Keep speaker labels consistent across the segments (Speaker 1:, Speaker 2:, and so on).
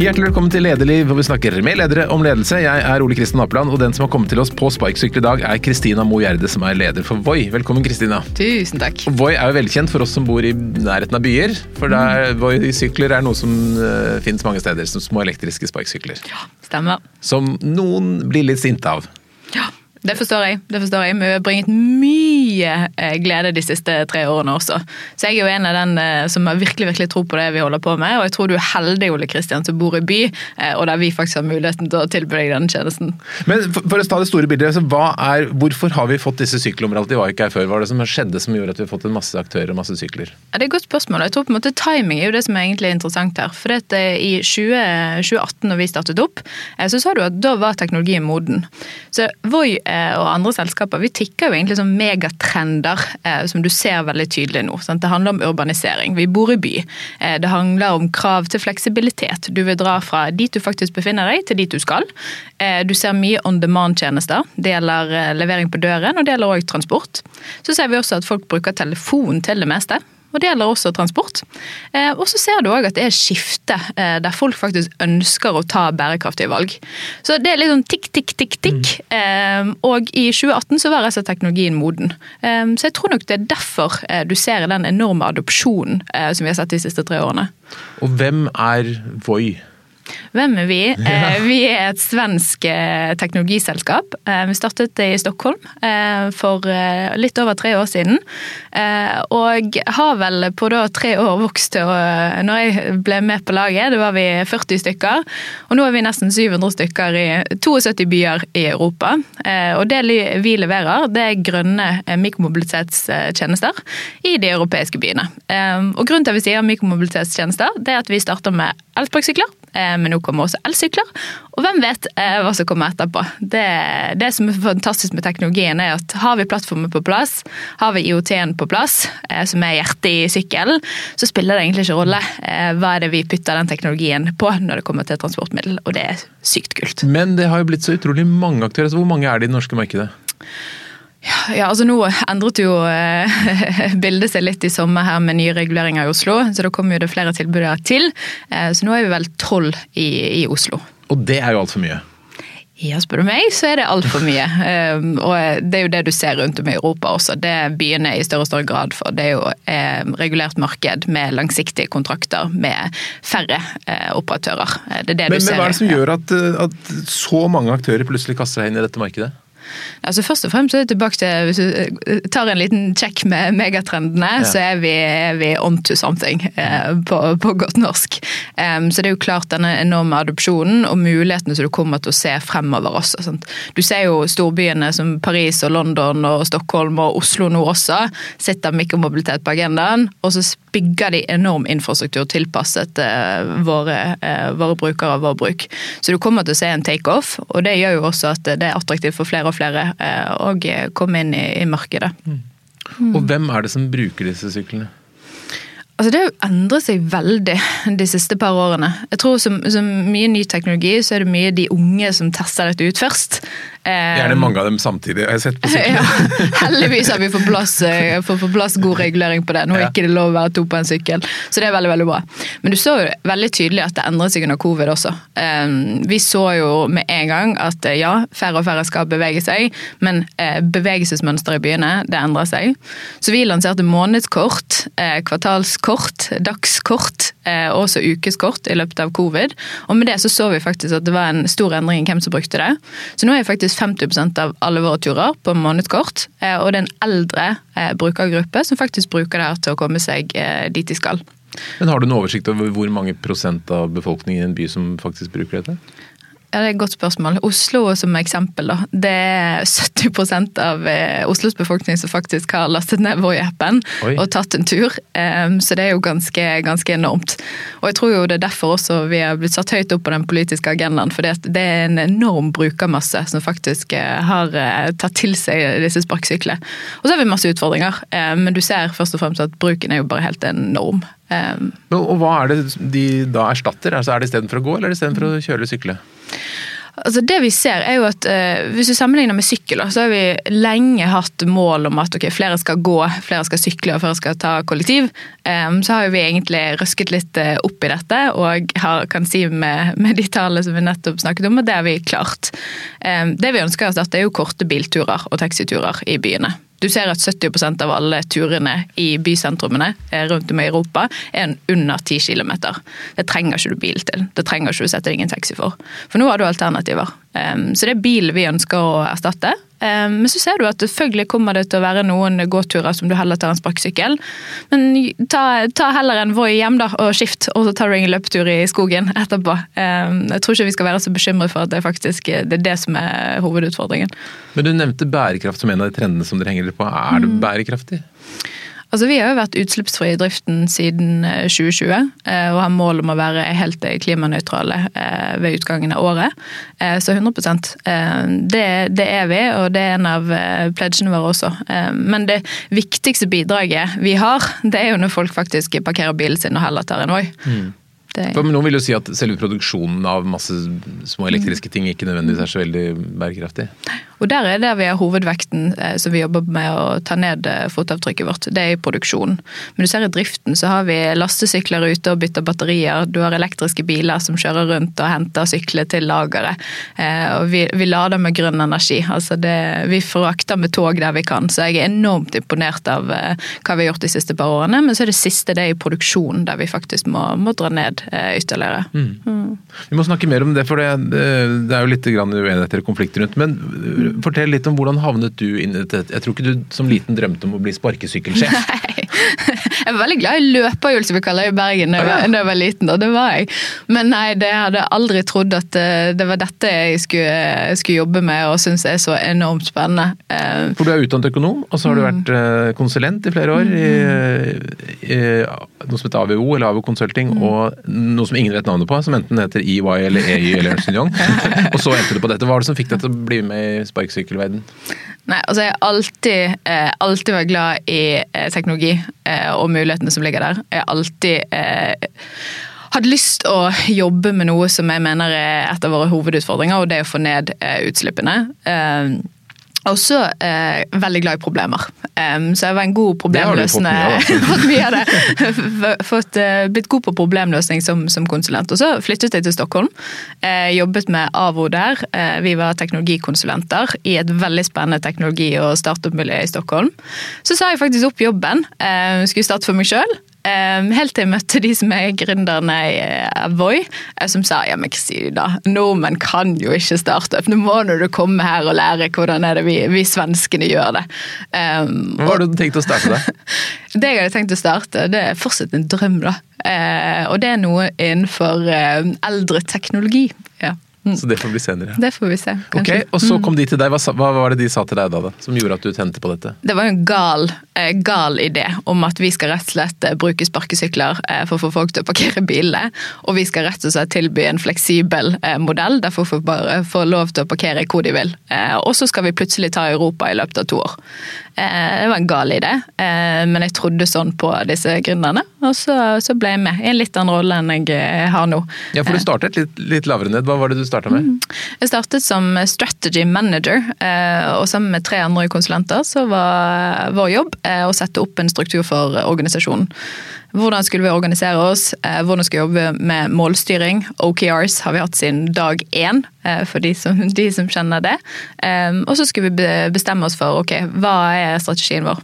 Speaker 1: Hjertelig velkommen til Lederliv, hvor vi snakker med ledere om ledelse. Jeg er Ole Kristian Apeland, og den som har kommet til oss på sparkesykkel i dag, er Kristina Mo Gjerde, som er leder for Voi. Velkommen, Kristina.
Speaker 2: Tusen takk.
Speaker 1: Voi er jo velkjent for oss som bor i nærheten av byer. For der, Voi-sykler er noe som uh, finnes mange steder, som små elektriske sparkesykler.
Speaker 2: Ja, stemmer.
Speaker 1: Som noen blir litt sinte av.
Speaker 2: Ja, det forstår jeg. det forstår jeg. Vi har bringet mye eh, glede de siste tre årene også. Så jeg er jo en av den som har virkelig virkelig tro på det vi holder på med. Og jeg tror du er heldig, Ole Kristian, som bor i by, eh, og der vi faktisk har muligheten til å tilby deg denne tjenesten.
Speaker 1: Men for, å ta det store bildet, er, hvorfor har vi fått disse overalt? De var ikke her før. Hva er det som skjedde som gjorde at vi har fått en masse aktører og masse sykler?
Speaker 2: Ja, det er et godt spørsmål. Jeg tror på en måte Timing er jo det som er egentlig interessant her. For det, i 20, 2018, når vi startet opp, så sa du at da var teknologien moden. Så Voi Eh, og andre selskaper, vi tikker jo egentlig som megatrender eh, som du ser veldig tydelig nå. Sant? Det handler om urbanisering. Vi bor i by. Eh, det handler om krav til fleksibilitet. Du vil dra fra dit du faktisk befinner deg, til dit du skal. Du ser mye on demand-tjenester. Det gjelder levering på døren, og det gjelder òg transport. Så ser vi også at folk bruker telefon til det meste og det gjelder også transport. Eh, og så ser du òg at det er skifte eh, der folk faktisk ønsker å ta bærekraftige valg. Så det er litt sånn tikk, tikk, tikk, tikk. Mm. Og i 2018 så var rett teknologien moden. Så jeg tror nok det er derfor du ser den enorme adopsjonen som vi har sett de siste tre årene.
Speaker 1: Og hvem er Voi?
Speaker 2: Hvem er vi? Ja. Vi er et svensk eh, teknologiselskap. Eh, vi startet i Stockholm eh, for litt over tre år siden. Og har vel på da tre år vokst til Når jeg ble med på laget, da var vi 40 stykker. Og nå er vi nesten 700 stykker i 72 byer i Europa. Og det vi leverer, det er grønne mikromobilitetstjenester i de europeiske byene. Og grunnen til at vi sier mikromobilitetstjenester, det er at vi starter med elsparkesykler Eh, men nå kommer også elsykler. Og hvem vet eh, hva som kommer etterpå. Det, det, som er fantastisk med teknologien, er at har vi plattformen på plass, har vi IOT-en på plass, eh, som er hjertet i sykkelen, så spiller det egentlig ikke rolle hva er det vi putter den teknologien på når det kommer til transportmiddel, og det er sykt kult.
Speaker 1: Men det har jo blitt så utrolig mange aktører. Så hvor mange er det i det norske markedet?
Speaker 2: Ja, altså Nå endret jo eh, bildet seg litt i sommer her med nye reguleringer i Oslo. Så da kommer jo det flere tilbud til. Eh, så nå er vi vel tolv i, i, Oslo.
Speaker 1: Og det er jo altfor mye?
Speaker 2: Ja, spør du meg, så er det altfor mye. Eh, og det er jo det du ser rundt om i Europa også. Det byene i større og større grad for. Det er jo regulert marked med langsiktige kontrakter med færre operatører. Det er det
Speaker 1: men,
Speaker 2: du ser.
Speaker 1: Men hva er det som gjør at, at så mange aktører plutselig kaster seg inn i dette markedet?
Speaker 2: Altså Først og fremst er det tilbake til Hvis du eh, tar en liten sjekk med megatrendene, ja. så er vi, er vi on to something, eh, på, på, godt norsk. Um, så det er jo klart denne enorme adopsjonen og mulighetene som du kommer til å se fremover også. Sant? Du ser jo storbyene som Paris og London og Stockholm og Oslo nå også sitter mikromobilitet på agendaen. og så bygger de enorm infrastruktur tilpasset eh, våre, eh, våre brukere og vår bruk. Så du kommer til å se en takeoff, og det gjør jo også at det er attraktivt for flere og flere uh, og komme inn i, i markedet. Mm.
Speaker 1: Og hvem er det som bruker disse syklene?
Speaker 2: Altså Det har jo endret seg veldig de siste par årene. Jeg tror Som, som mye ny teknologi, så er det mye de unge som tester dette ut først.
Speaker 1: Gjerne mange av dem samtidig, jeg har sett på sykkelen.
Speaker 2: Ja, heldigvis har vi fått plass, eh, plass god regulering på det. Nå er ikke det lov å være to på en sykkel, så det er veldig veldig bra. Men du så jo veldig tydelig at det endret seg under covid også. Vi så jo med en gang at eh, ja, færre og færre skal bevege seg, men eh, bevegelsesmønsteret i byene det endrer seg. Så vi lanserte månedskort, kvartalskort, dagskort og også ukeskort i løpet av covid. Og med det så så vi faktisk at det var en stor endring i hvem som brukte det. Så nå er faktisk faktisk 50% av alle våre turer på månedskort. Eh, og det er en eldre eh, brukergruppe som faktisk bruker det her til å komme seg eh, dit de skal.
Speaker 1: Men Har du en oversikt over hvor mange prosent av befolkningen i en by som faktisk bruker dette?
Speaker 2: Ja, Det er et godt spørsmål. Oslo som eksempel. da. Det er 70% av eh, Oslos befolkning som faktisk har lastet ned Voi-appen og tatt en tur. Så det er jo ganske, ganske, enormt. Og jeg tror jo det er derfor også vi har blitt satt høyt opp på den politiske agendaen. For det er en enorm brukermasse som faktisk eh, har eh, tatt til seg disse sparkesyklene. Og så har vi masse utfordringer, men du ser først og fremst at bruken er jo bare helt enorm.
Speaker 1: Og hva er det de da erstatter? Altså er det istedenfor å gå, eller er det istedenfor å kjøre eller sykle?
Speaker 2: Altså det vi ser er jo at eh, Hvis du sammenligner med sykkel, så har vi lenge hatt mål om at okay, flere skal gå, flere skal sykle og flere skal ta kollektiv. Eh, så har vi egentlig røsket litt eh, opp i dette og har, kan si med, med de tallene som vi nettopp snakket om, at det har vi klart. Eh, det vi ønsker oss, er jo korte bilturer og taxiturer i byene. Du ser at 70% av alle turene i bysentrumene eh, rundt om i Europa er under 10 km. Det trenger ikke du bil til. Det trenger ikke du sette deg i en taxi for. For nå har du alternativer. Um, så det er bil vi ønsker å erstatte. Um, men så ser du at selvfølgelig kommer det til å være noen gåturer som du heller tar en sparkesykkel. Men ta, ta heller en Voi hjem da, og skift, og så tar du en løpetur i skogen etterpå. Um, jeg tror ikke vi skal være så bekymret for at det faktisk det er det som er hovedutfordringen.
Speaker 1: Men du nevnte bærekraft som en av de trendene som dere henger på. Er det bærekraftig?
Speaker 2: Altså, Vi har jo vært utslippsfri i driften siden eh, 2020 eh, og har mål om å være helt eh, klimanøytrale eh, ved utgangen av året. Eh, Så 100 eh, det, det er vi, og det er en av eh, pledgene våre også. Eh, Men det viktigste bidraget vi har, det er jo når folk faktisk parkerer bilen sin og heller tar en Voi. Det-
Speaker 1: For Noen vil jo si at selve produksjonen av masse små elektriske ting ikke nødvendigvis er så veldig bærekraftig.
Speaker 2: Og der er der vi har hovedvekten eh, som vi jobber med å ta ned eh, fotavtrykket vårt. Det er i produksjonen. Men du ser i driften så har vi lastesykler ute og bytter batterier. Du har elektriske biler som kjører rundt og henter sykler til lageret. Eh, Og vi, vi lader med grønn energi. Altså det, vi forakter med tog der vi kan. Så jeg er enormt imponert av hva vi har gjort de siste par årene. Men så er det siste det er i produksjonen der vi faktisk må, må dra ned ytterligere.
Speaker 1: Vi må snakke mer om det, for det, det er jo litt uenigheter og konflikter rundt. Men fortell litt om hvordan havnet du inn i dette. Jeg tror ikke du som liten drømte om å bli sparkesykkelsjef.
Speaker 2: Jeg var veldig glad i løperhjul, som vi kaller det i Bergen, da jeg, jeg var liten. Og det var jeg. Men nei, det jeg hadde aldri trodd at eh, det var dette jeg skulle, skulle jobbe med og syns er så enormt spennende. Eh,
Speaker 1: For du er utdannet økonom, og så har du vært øh, konsulent i flere år i, i noe som heter AVO, eller AVO Consulting, og noe som ingen vet navnet på, som enten heter EY eller EY eller Ernst Young. og så endte du på dette. Hva var det som fikk deg til å bli med i sparkesykkelverden?
Speaker 2: Nei, altså Jeg har alltid, eh, alltid vært glad i eh, teknologi eh, og mulighetene som ligger der. Jeg har alltid eh, hatt lyst å jobbe med noe som jeg mener er et av våre hovedutfordringer, og det er å få ned eh, utslippene. Eh, også eh, veldig glad i problemer. Um, så jeg var en god problemløsende. fått mye av det. Fått, eh, blitt god på problemløsning som, som konsulent. Og så flyttet jeg til Stockholm. Eh, jobbet med AVO der. Eh, vi var teknologikonsulenter i et veldig spennende teknologi- og startup-miljø i Stockholm. Så sa jeg faktisk opp jobben. Eh, skulle starte for meg sjøl. Helt til jeg møtte de som er gründerne i Avoy, Voi, eh, som sa ja, men da, nordmenn kan jo ikke starte. Nå må du komme her og lære hvordan er det vi, vi svenskene gjør det. Um,
Speaker 1: Hva har du tenkt å starte da?
Speaker 2: det jeg hadde tenkt å starte, det er fortsatt en drøm, da. Uh, og det er noe innenfor uh, eldre teknologi. Ja. Mm.
Speaker 1: Så det får bli senere.
Speaker 2: Det får vi se. Kanskje.
Speaker 1: Og så kom de til deg. Hva, hva var det de sa til deg da? Som gjorde at du tente på dette?
Speaker 2: Det var en gal, eh, gal idé om at vi skal rett og slett eh, bruke sparkesykler eh, for å få folk til å parkere bilene. Og vi skal rett og slett tilby en fleksibel modell der folk får bare får lov til å parkere hvor de vil. Eh, Og så skal vi plutselig ta Europa i løpet av to år. Eh, Det var en gal idé, eh, men jeg trodde sånn på disse gründerne. Og så, så ble jeg med i en litt annen rolle enn jeg har nå.
Speaker 1: Ja, for du startet litt, litt lavere ned. Hva var det du starta med?
Speaker 2: Jeg startet som strategy manager, eh, og sammen med tre andre konsulenter så var vår jobb eh, å sette opp en struktur for organisasjonen. Hvordan skulle vi organisere oss, eh, hvordan skulle vi jobbe med målstyring. OKRs har vi hatt siden dag én, for de som, de som kjenner det. Og så skulle vi bestemme oss for ok, hva er strategien vår.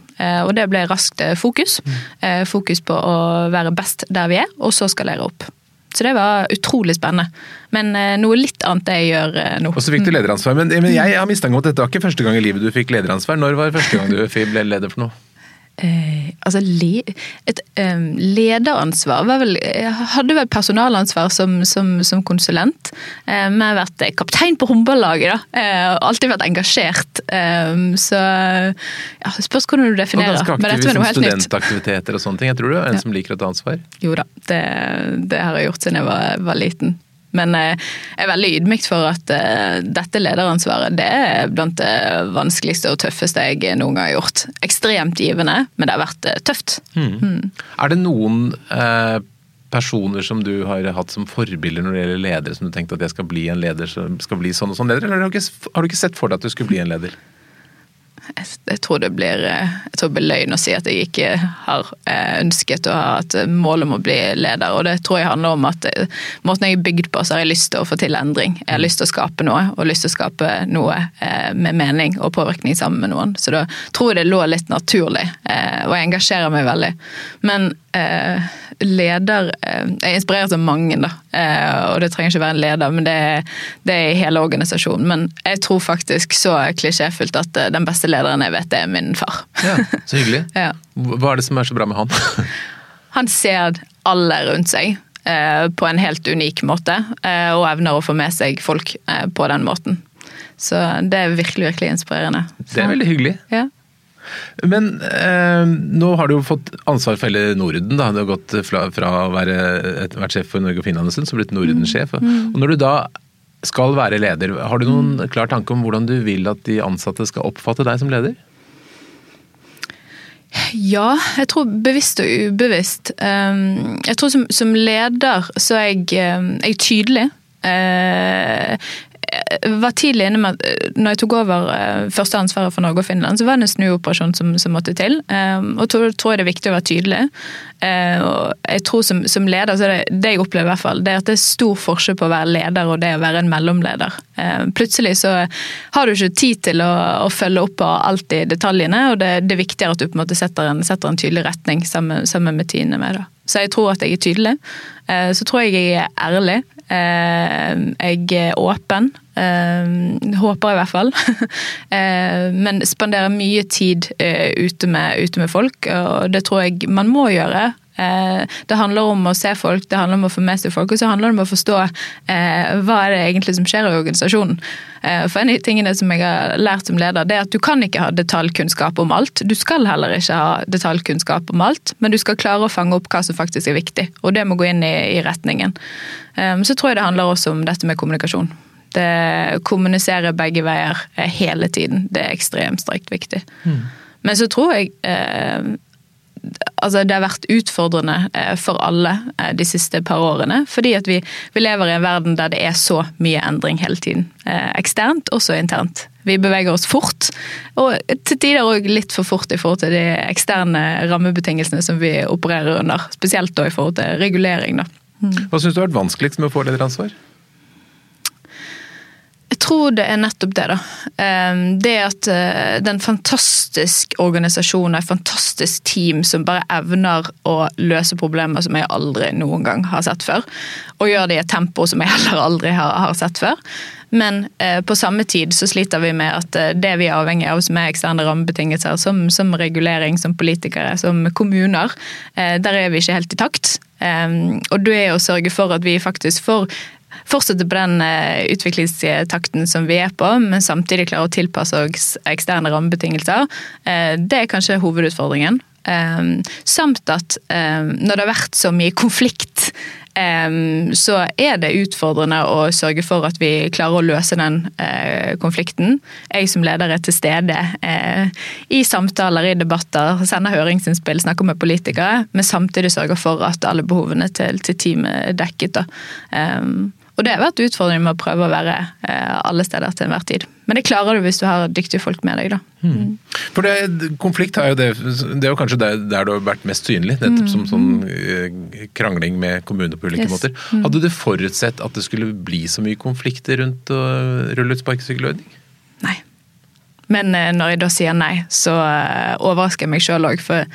Speaker 2: Og det ble raskt fokus. Eh, Fokus på å være best der vi er, og så skalere opp. Så det var utrolig spennende. Men eh, noe litt annet det jeg gjør eh, nå.
Speaker 1: Og så fikk du lederansvar. Men, men jeg har mistanke om at dette var ikke første gang i livet du fikk lederansvar. Når var det første gang du ble leder for noe?
Speaker 2: Eh, altså, le, et eh, lederansvar var vel Jeg hadde vel personalansvar som, som, som konsulent. Eh, men jeg har vært eh, kaptein på håndballaget, da. Eh, og alltid vært engasjert. Så ja, spørs hvordan du
Speaker 1: Og
Speaker 2: definerer.
Speaker 1: ganske
Speaker 2: Men
Speaker 1: aktiv i
Speaker 2: var noe helt nytt.
Speaker 1: studentaktiviteter og sånne ting. Jeg tror du er en
Speaker 2: Ja.
Speaker 1: som liker å ta ansvar.
Speaker 2: Jo da, det, det har jeg gjort siden jeg var, var liten. Men eh, jeg er veldig ydmykt for at eh, dette lederansvaret det er blant det vanskeligste og tøffeste jeg noen gang har gjort. Ekstremt givende, men det har vært eh, tøft.
Speaker 1: Er det noen eh, personer som du har hatt som forbilder når det gjelder ledere, som du tenkte at jeg skal bli en leder som skal bli sånn og sånn leder, eller har du ikke, har du ikke sett for deg at du skulle bli en leder?
Speaker 2: Jeg, tror det blir, eh, jeg tror det blir løgn å si at jeg ikke har eh, ønsket å ha et mål om å bli leder. Og det tror jeg handler om at eh, måten jeg er bygd på, så har jeg lyst til å få til endring. Jeg har lyst til å skape noe, og lyst til å skape noe med mening og påvirkning sammen med noen. Så da tror jeg det lå litt naturlig, og jeg engasjerer meg veldig. Men leder Jeg er inspirert av mange, da. Og det trenger ikke være en leder, men det er, det er i hele organisasjonen. Men jeg tror faktisk så klisjéfullt at den beste lederen jeg vet, det er min far.
Speaker 1: Ja, Så hyggelig.
Speaker 2: ja.
Speaker 1: Hva er det som er så bra med han?
Speaker 2: han ser alle rundt seg eh, på en helt unik måte, eh, og evner å få med seg folk eh, på den måten. Så det er virkelig, virkelig inspirerende.
Speaker 1: Det er veldig hyggelig.
Speaker 2: Ja.
Speaker 1: Men eh, nå har du jo fått ansvar for hele Norden. Da. Du har gått fra, fra å være vært sjef for Norge og Finland en stund, så blitt Norden-sjef. Mm. Og når du da skal være leder, har du noen klar tanke om hvordan du vil at de ansatte skal oppfatte deg som leder?
Speaker 2: Ja, jeg tror bevisst og ubevisst. Ehm, jeg tror som, som leder så er jeg, ehm, jeg er tydelig. Var tidlig inne med at eh, når jeg tok over eh, første ansvaret for Norge og Finland, så var det en snuoperasjon som, som måtte til. Um, og tror, tror jeg det er viktig å være tydelig. Uh, og jeg tror som, som leder, så det, det jeg opplever i hvert fall, det er at det er stor forskjell på å være leder og det å være en mellomleder. Uh, plutselig så har du ikke tid til å, å følge opp på alt i detaljene, og det, det, er viktigere at du på en måte setter en, setter en tydelig retning sammen, sammen med teamene med. Da. Så jeg tror at jeg er tydelig. Så tror jeg jeg er ærlig. Jeg er åpen. Håper i hvert fall. Men spanderer mye tid eh, ute med, ute med folk, og det tror jeg man må gjøre. Eh, det handler om å se folk, det handler om å få med seg folk, og så handler det om å forstå eh, hva er det egentlig som skjer i organisasjonen. For en av tingene som jeg har lært som leder, det er at du kan ikke ha detaljkunnskap om alt. Du skal heller ikke ha detaljkunnskap om alt, men du skal klare å fange opp hva som faktisk er viktig, og det må gå inn i, i retningen. Så tror jeg det handler også om dette med kommunikasjon. Det kommuniserer begge veier eh, hele tiden. Det er ekstremt strekt viktig. Mm. Men så tror jeg eh, altså det har vært utfordrende eh, for alle eh, de siste par årene. Fordi at vi, vi, lever i en verden der det er så mye endring hele tiden. Eksternt, også internt. Vi beveger oss fort, og til tider òg litt for fort i forhold til de eksterne rammebetingelsene som vi opererer under. Spesielt da i forhold til regulering. Da.
Speaker 1: Hva syns du har vært vanskeligst med å få lederansvar?
Speaker 2: Jeg tror det er nettopp det, da. Ehm, det at eh, det er en fantastisk organisasjon og et fantastisk team som bare evner å løse problemer som jeg aldri noen gang har sett før. Og gjør det i et tempo som jeg heller aldri har, sett før. Men eh, på samme tid så sliter vi med at eh, det vi er avhengig av som er eksterne rammebetingelser, som, som regulering, som politikere, som kommuner, der er vi ikke helt i takt. Ehm, og det å sørge for at vi faktisk får fortsette på den eh, utviklingstakten som vi er på, men samtidig klare å tilpasse oss eksterne rammebetingelser. Eh, det er kanskje hovedutfordringen. Eh, samt at når det har vært så mye konflikt så er det utfordrende å sørge for at vi klarer å løse den konflikten. Jeg som leder er til stede i samtaler, i debatter, sender høringsinnspill, snakker med politikere, men samtidig sørger for at alle behovene til teamet er dekket. Da. Og det har vært utfordringen med å prøve å være eh, alle steder til enhver tid. Men det klarer du hvis du har dyktige folk med deg, da.
Speaker 1: Hmm. Mm. For det, konflikt er jo det, det er jo kanskje der, der du har vært mest synlig, nettopp mm. som sånn eh, krangling med kommuner på ulike yes. måter. Mm. Hadde du forutsett at det skulle bli så mye konflikter rundt å rulle ut sparkesykkelordning?
Speaker 2: Nei. Men eh, når jeg da sier nei, så overrasker jeg meg sjøl òg. For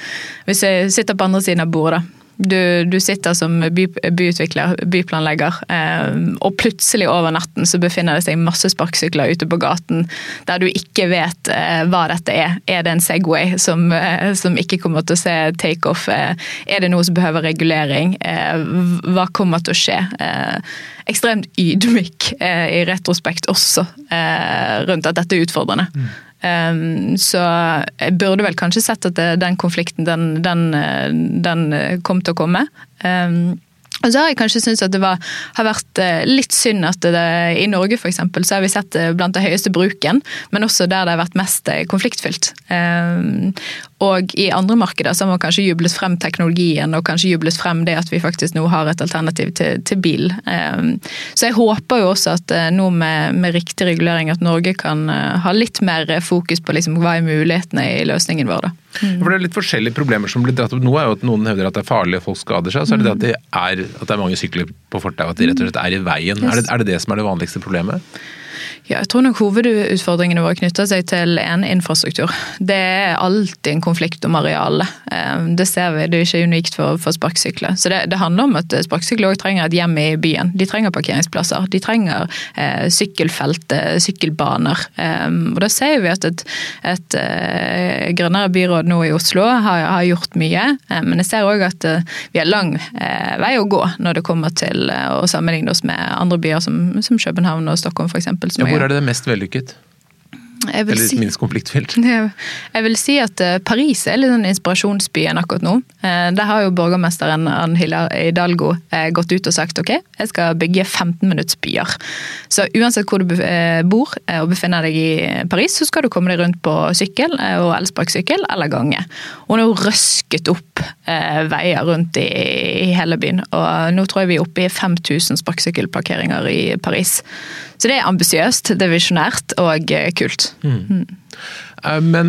Speaker 2: hvis jeg sitter på andre siden av bordet, du, du, sitter som by, byutvikler, byplanlegger, eh, og plutselig over natten så befinner det seg masse sparkesykler ute på gaten der du ikke vet eh, hva dette er. Er det en Segway som, eh, som ikke kommer til å se takeoff? Eh, er det noe som behøver regulering? Eh, hva kommer til å skje? Eh, ekstremt ydmyk i retrospekt også rundt at dette er utfordrende. Mm. Um, så jeg burde vel kanskje sett at det, den konflikten, den, den, den, kom til å komme. Um, og så har jeg kanskje syntes at det var, har vært eh, litt synd at det, i Norge for eksempel, så har vi sett det blant det høyeste bruken, men også der det har vært mest eh, konfliktfylt. Um, Og i andre markeder så har man kanskje jublet frem teknologien og kanskje jublet frem det at vi faktisk nå har et alternativ til, til bil. Um, så jeg håper jo også at uh, nå med, med, riktig regulering at Norge kan uh, ha litt mer fokus på liksom, hva er mulighetene i løsningen vår. da.
Speaker 1: Mm. For Det er litt forskjellige problemer som blir dratt opp. Nå er jo at Noen hevder at det er farlig og folk skader seg. Så er det det at det er, at det er mange sykler på fortau, at de rett og slett er i veien. Yes. Er, det, er det det som er det vanligste problemet?
Speaker 2: Ja, jeg tror nok Hovedutfordringene våre knytter seg til en infrastruktur. Det er alltid en konflikt om arealet. Eh, det ser vi, det er ikke unikt for, for sparkesykler. Så det, det, handler om at sparkesykler òg trenger et hjem i byen. De trenger parkeringsplasser. De trenger eh, sykkelfelt, eh, sykkelbaner. Eh, og Da ser vi at et, et eh, grønnere byråd nå i Oslo har, har gjort mye. Eh, men jeg ser òg at vi har lang vei å gå når det kommer til å sammenligne oss med andre byer som, som København og Stockholm f.eks.
Speaker 1: Ja, hvor er det mest vellykket? Eller si, minst konfliktfylt?
Speaker 2: Jeg vil si at eh, Paris er litt sånn inspirasjonsbyen akkurat nå. Eh, der har jo borgermesteren Hidalgo eh, gått ut og sagt ok, jeg skal bygge 15-minuttsbyer. Så uansett hvor du bor og befinner deg i Paris, så skal du komme deg rundt på sykkel og elsparkesykkel eller gange. Og nå røsket opp veier rundt i hele byen. Og nå tror jeg vi er oppe i 5000 sparkesykkelparkeringer i Paris. Så det er ambisiøst, det er visjonært og kult. Mm.
Speaker 1: Mm. Men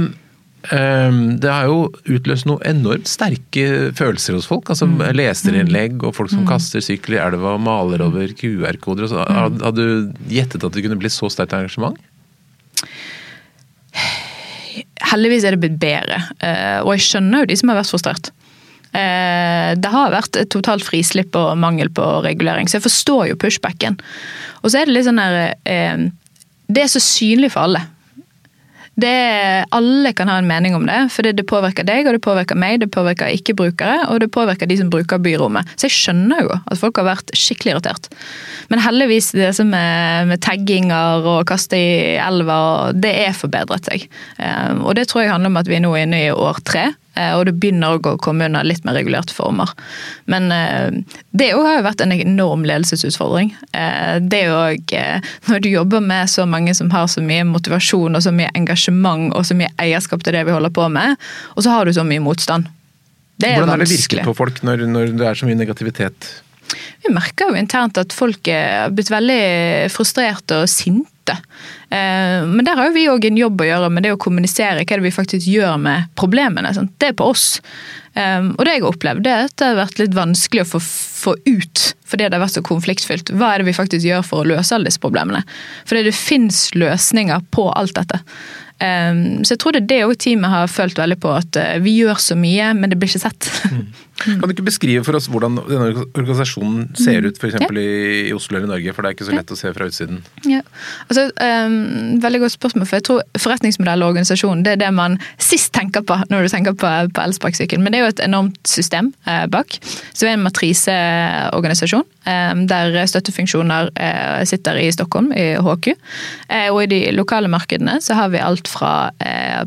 Speaker 1: um, det har jo utløst noe enormt sterke følelser hos folk. altså mm. Leserinnlegg og folk som mm. kaster sykler i elva og maler over QR-koder. Mm. Hadde du gjettet at det kunne bli så sterkt engasjement?
Speaker 2: Heldigvis er det blitt bedre, eh, og jeg skjønner jo de som har vært frustrert. Eh, det har vært et totalt frislipp og mangel på regulering, så jeg forstår jo pushbacken. Og så er det litt sånn her eh, Det er så synlig for alle. Det, alle kan ha en mening om det, for det, påvirker deg, og det påvirker meg, det påvirker ikke-brukere, og det påvirker de som bruker byrommet. Så jeg skjønner jo at folk har vært skikkelig irritert. Men heldigvis, det som med, med tagginger og kaste i elva, det er forbedret seg. Eh, og det tror jeg handler om at vi er nå inne i år tre. Eh, og det begynner å komme under litt mer regulerte former. Men eh, det har jo vært en enorm ledelsesutfordring. Det det òg Når du jobber med så mange som har så mye motivasjon og så mye engasjement og så mye eierskap til det vi holder på med, og så har du så mye motstand.
Speaker 1: Det er Hvordan er det virket på folk når, når det er så mye negativitet?
Speaker 2: Vi merker jo internt at folk er blitt veldig frustrerte og sinte. Eh, men der har jo vi òg en jobb å gjøre med det å kommunisere hva det vi faktisk gjør med problemene. Det er på oss. Eh, og det jeg har opplevd, er at det har vært litt vanskelig å få, få ut, fordi det har vært så konfliktfylt. Hva er det vi faktisk gjør for å løse alle disse problemene? Fordi det finnes løsninger på alt dette. Eh, så jeg tror det er det òg teamet har følt veldig på, at vi gjør så mye, men det blir ikke sett. Mm.
Speaker 1: Mm. Kan du ikke beskrive for oss hvordan denne organisasjonen ser mm. ut f.eks. Ja. i Oslo eller Norge, for det er ikke så lett å se fra utsiden?
Speaker 2: Ja. Altså, um, veldig godt spørsmål, for jeg tror forretningsmodell og organisasjon det er det man sist tenker på når du tenker på, på elsparkesykkel. Men det er jo et enormt system eh, bak. Så vi er en matriseorganisasjon eh, der støttefunksjoner eh, sitter i Stockholm, i HQ. Uh, og i de lokale markedene så har vi alt fra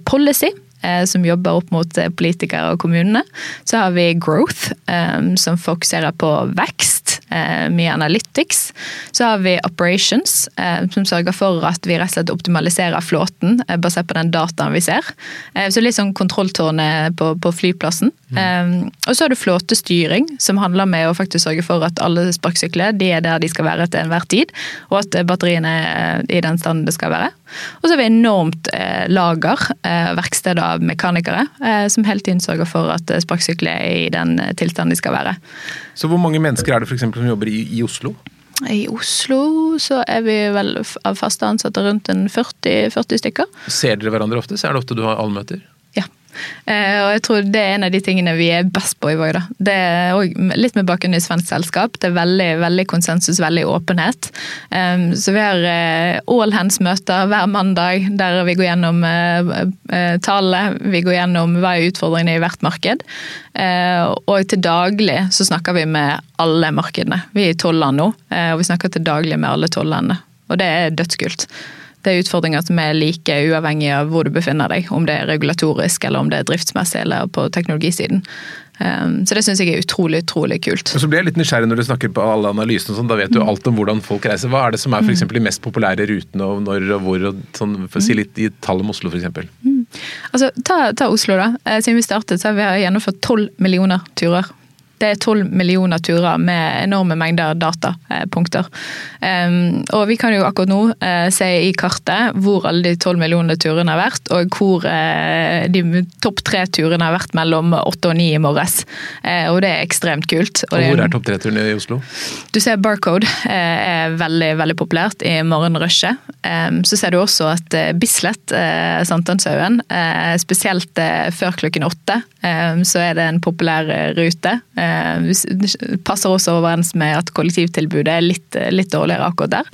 Speaker 2: policy Eh, som jobber opp mot eh, politikere og kommunene. Så har vi Growth, eh, som fokuserer på vekst, mye Analytics. Så har vi Operations, som sørger for at vi rett og slett optimaliserer flåten basert på den dataen vi ser. Så litt sånn kontrolltårnet på, på flyplassen. Mm. Og så har du flåtestyring, som handler med å faktisk sørge for at alle sparkesykler de er der de skal være til enhver tid, og at batteriene er i den standen det skal være. Og så har vi enormt lager, verksted av mekanikere, eh, som hele tiden sørger for at eh, sparkesykler er i den eh, tilstanden de skal være.
Speaker 1: Så hvor mange mennesker er det for eksempel, som jobber i, i Oslo?
Speaker 2: I Oslo så er vi vel av faste ansatte rundt en 40, 40 stykker.
Speaker 1: Ser dere hverandre ofte? Så er det ofte du har allmøter?
Speaker 2: Eh, og jeg tror det er en av de tingene vi er best på i Våg. Litt med bakgrunn i svensk selskap. Det er veldig, veldig konsensus, veldig åpenhet. Så vi har eh, all hands-møter hver mandag der vi går gjennom eh, tallene. Vi går gjennom hva er utfordringene i hvert marked. Og til daglig så snakker vi med alle markedene. Vi er i tolv land nå, og vi snakker til daglig med alle tolv landene. Og det er dødskult det er utfordringer som er like uavhengig av hvor du befinner deg. Om det er regulatorisk, eller om det er driftsmessig, eller på teknologisiden. Um, så det syns jeg er utrolig utrolig kult.
Speaker 1: Og så blir jeg litt nysgjerrig når du snakker på alle analysene, sånn, da vet du mm. alt om hvordan folk reiser. Hva er det som er for mm. de mest populære rutene, og når og hvor? og sånn, for å Si litt i tall om Oslo f.eks. Mm.
Speaker 2: Altså, ta, ta Oslo, da. Eh, siden vi startet, så har vi gjennomført tolv millioner turer det er tolv millioner turer med enorme mengder datapunkter. Um, og vi kan jo akkurat nå uh, se i kartet hvor alle de tolv millionene turene har vært, og hvor uh, de topp tre turene har vært mellom åtte og ni i morges. Og det er ekstremt kult.
Speaker 1: Og, og hvor er topp tre-turene i Oslo?
Speaker 2: Du ser Barcode er veldig veldig populært i morgenrushet. Så ser du også at Bislett, Sankthanshaugen, spesielt før klokken åtte, så er det en populær rute. Eh, passer også overens med at kollektivtilbudet er litt, litt dårligere akkurat der.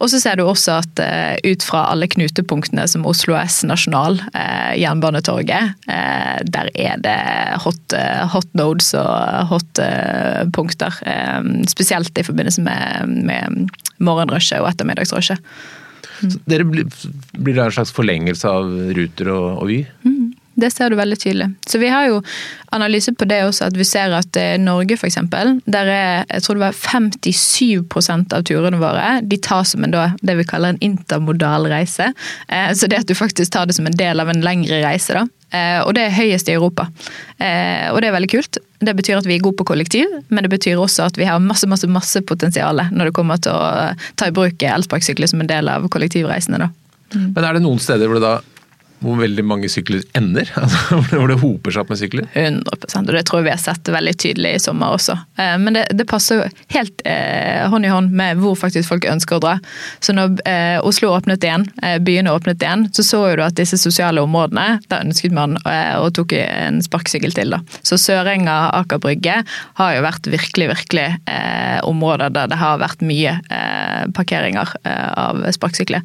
Speaker 2: Og så ser du også at eh, ut fra alle knutepunktene som Oslo S Nasjonal, eh, Jernbanetorget, der er det hot, hot nodes og hot punkter. Spesielt i forbindelse med, med morgenrushet og ettermiddagsrushet.
Speaker 1: Mm. Dere blir, blir det en slags forlengelse av Ruter og, og Vy?
Speaker 2: Mm. Det ser du veldig tydelig. Så vi har jo analyse på det også, at vi ser at eh, Norge f.eks., der er jeg tror det var 57% av turene våre de tar som en da, det vi kaller en intermodal reise. Eh, så det at du faktisk tar det som en del av en lengre reise, da. Eh, og det er høyest i Europa. Og det er veldig kult. Det betyr at vi er gode på kollektiv, men det betyr også at vi har masse masse, masse potensial når det kommer til å ta i bruk elsparkesykler som en del av kollektivreisene. da.
Speaker 1: Men er det noen steder hvor det da hvor veldig mange sykler ender? Altså, hvor det hoper seg opp med sykler?
Speaker 2: 100 og det tror jeg vi har sett veldig tydelig i sommer også. Eh, men det, det passer jo helt eh, hånd i hånd med hvor faktisk folk ønsker å dra. Så når eh, Oslo åpnet igjen, eh, byene åpnet igjen, så så jo du at disse sosiale områdene, da ønsket man eh, og tok en sparkesykkel til. da. Så Sørenga, Aker Brygge har jo vært virkelig, virkelig eh, områder der det har vært mye parkeringer av sparkesykler.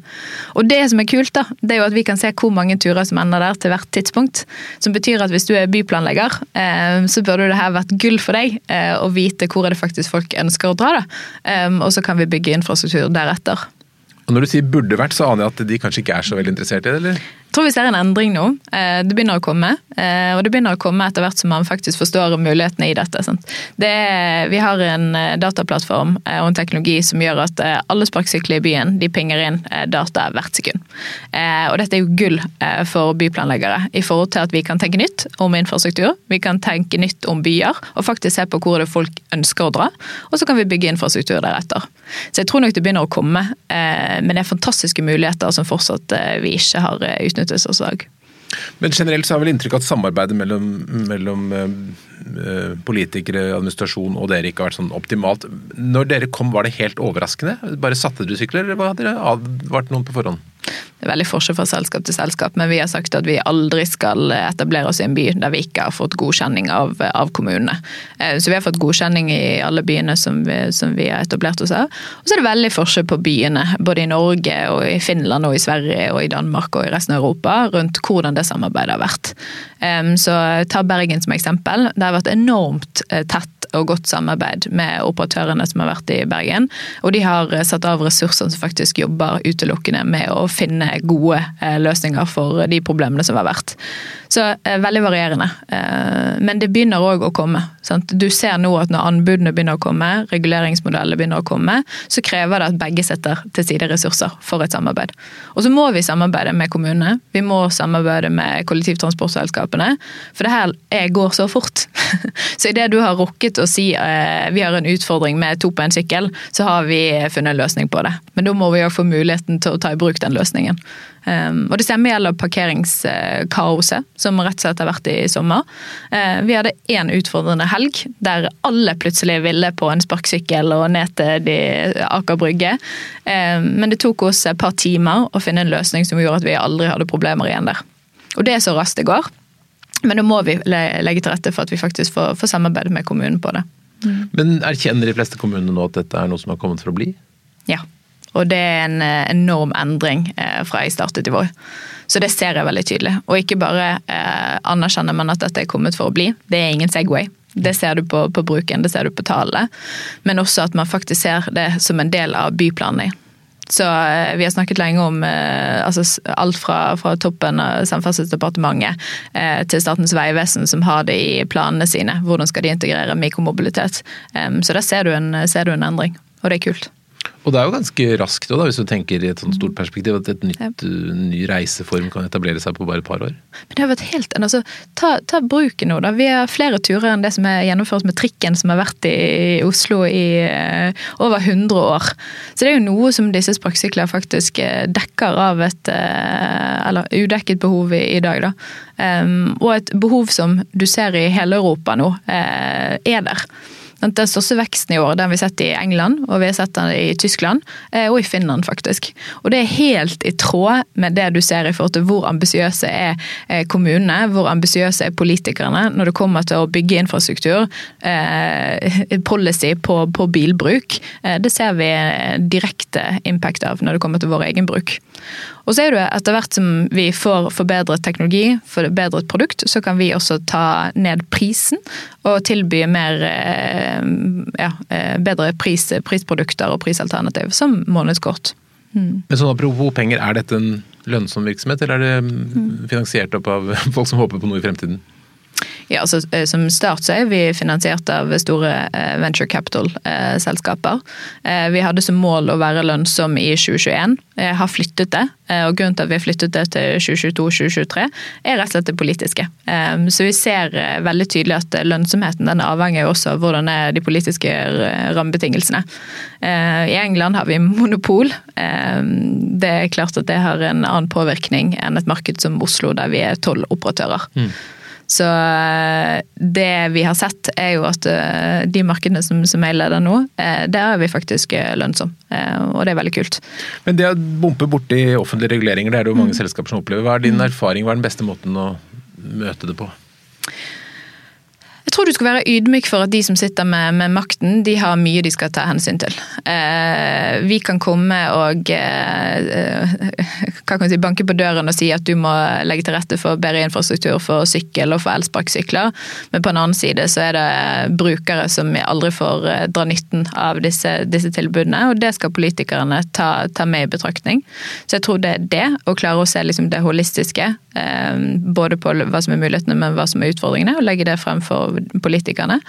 Speaker 2: Og det som er kult, da, det er jo at vi kan se hvor mange turer som ender der til hvert tidspunkt. Som betyr at hvis du er byplanlegger, eh, så burde det her vært gull for deg eh, å vite hvor er det faktisk folk ønsker å dra. Da. Eh, og så kan vi bygge infrastruktur deretter.
Speaker 1: Og Når du sier burde vært, så aner jeg at de kanskje ikke er så veldig interessert i det? eller?
Speaker 2: Tror vi ser en endring nå. Eh, det begynner å komme. Eh, og det begynner å komme etter hvert som man faktisk forstår mulighetene i dette. Det, vi har en eh, dataplattform og en teknologi som gjør at alle sparkesykler i byen de pinger inn data hvert sekund. Og dette er jo gull for byplanleggere i forhold til at vi kan tenke nytt om infrastruktur. Vi kan tenke nytt om byer og faktisk se på hvor det folk ønsker å dra. Og så kan vi bygge infrastruktur deretter. Så jeg tror nok det begynner å komme, men det er fantastiske muligheter som fortsatt vi ikke har utnyttet utnyttes hos dag.
Speaker 1: Men generelt så har vel inntrykk at samarbeidet mellom, mellom eh, politikere, administrasjon og dere ikke har vært sånn optimalt. Når dere kom, var det helt overraskende? Bare satte dere sykler, eller hadde dere advart noen på forhånd?
Speaker 2: Det er veldig forskjell fra selskap til selskap, men vi har sagt at vi aldri skal etablere oss i en by der vi ikke har fått godkjenning av, av kommunene. Eh, så vi har fått godkjenning i alle byene som vi, som vi har etablert oss av. Og så er det veldig forskjell på byene, både i Norge og i Finland og i Sverige og i Danmark og i resten av Europa, rundt hvordan det samarbeidet har vært. Så ta Bergen som eksempel. Det har vært enormt eh, tett og godt samarbeid med operatørene som har vært i Bergen. Og de har satt av ressurser som faktisk jobber utelukkende med å finne gode eh, løsninger for de problemene som har vært. Så eh, veldig varierende. Eh, men det begynner òg å komme. Sant? Du ser nå at når anbudene begynner å komme, reguleringsmodellene begynner å komme, så krever det at begge setter til side ressurser for et samarbeid. Og så må vi samarbeide med kommunene. Vi må samarbeide med kollektivtransportselskapene. For det her går så fort. Så idet du har rukket å si vi har en utfordring med to på en sykkel, så har vi funnet en løsning på det. Men da må vi òg få muligheten til å ta i bruk den løsningen. Um, og Det samme gjelder parkeringskaoset, som rett og slett har vært i sommer. Uh, vi hadde én utfordrende helg der alle plutselig ville på en sparkesykkel og ned til Aker Brygge. Um, men det tok oss et par timer å finne en løsning som gjorde at vi aldri hadde problemer igjen der. Og det er så raskt det går. Men da må vi legge til rette for at vi faktisk får, får samarbeide med kommunen på det.
Speaker 1: Mm. Men erkjenner de fleste kommunene nå at dette er noe som har kommet for å bli?
Speaker 2: Ja. Og det er en eh, enorm endring eh, fra jeg startet i vår. Så det ser jeg veldig tydelig. Og ikke bare eh, anerkjenner man at dette er kommet for å bli, det er ingen Segway. Det ser du på, på bruken, det ser du på tallene. Men også at man faktisk ser det som en del av byplanlegging. Så eh, vi har snakket lenge om eh, altså, alt fra, fra, toppen av Samferdselsdepartementet eh, til Statens vegvesen, som har det i planene sine. Hvordan skal de integrere mikromobilitet. Um, så der ser du, en, ser du en endring, og det er kult.
Speaker 1: Og det er jo ganske raskt da, hvis du tenker i et sånt stort perspektiv, at et nytt, uh, ny reiseform kan etablere seg på bare et par år.
Speaker 2: Men det har vært helt altså, ta, ta bruken nå, da. Vi har flere turer enn det som er gjennomført med trikken som har vært i Oslo i uh, over 100 år. Så det er jo noe som disse sparkesykler faktisk uh, dekker av et eller udekket behov i, i dag, da. Um, og et behov som du ser i hele Europa nå, er der. Den største veksten i år den vi har sett i England, og vi har sett den i Tyskland, eh, og i Finland faktisk. Og det er helt i tråd med det du ser i forhold til hvor ambisiøse er eh, kommunene, hvor ambisiøse er politikerne når det kommer til å bygge infrastruktur, eh, policy på, på bilbruk. Det ser vi direkte impact av når det kommer til vår egen bruk. Og så er det etter hvert som vi får forbedret teknologi, forbedret produkt, så kan vi også ta ned prisen og tilby mer, eh, ja, eh, bedre pris, prisprodukter og prisalternativ, som månedskort.
Speaker 1: Mm. Men sånn Apropos penger, er dette en lønnsom virksomhet, eller er det mm. finansiert opp av folk som håper på noe i fremtiden?
Speaker 2: Ja, altså eh, Som start så er vi finansiert av store eh, venture capital-selskaper. Eh, vi hadde som mål å være lønnsom i 2021. Jeg har flyttet det. og Grunnen til at vi har flyttet det til 2022-2023 er rett og slett det politiske. Så vi ser veldig tydelig at lønnsomheten den avhenger også av hvordan er de politiske rammebetingelsene. I England har vi monopol. Det er klart at det har en annen påvirkning enn et marked som Oslo, der vi er tolv operatører. Mm. Så eh, det vi har sett, er jo at eh, de markedene som, som jeg leder nå, eh, der er vi faktisk lønnsomme. Og det er veldig kult.
Speaker 1: Men det å bumpe borti offentlige reguleringer, det er det jo mange mm. selskaper som opplever. Hva er din mm. erfaring, hva er den beste måten å møte det på?
Speaker 2: Jeg tror du skal være ydmyk for at de som sitter med, med makten, de har mye de skal ta hensyn til. Eh, vi kan komme og eh, hva kan si, banke på døren og si at du må legge til rette for bedre infrastruktur for sykkel og for elsparkesykler, men på en annen side så er det brukere som aldri får eh, dra nytten av disse, disse tilbudene, og det skal politikerne ta, ta, med i betraktning. Så jeg tror det er det, å klare å se liksom det holistiske, eh, både på hva som er mulighetene, men hva som er utfordringene, og legge det frem for politikerne.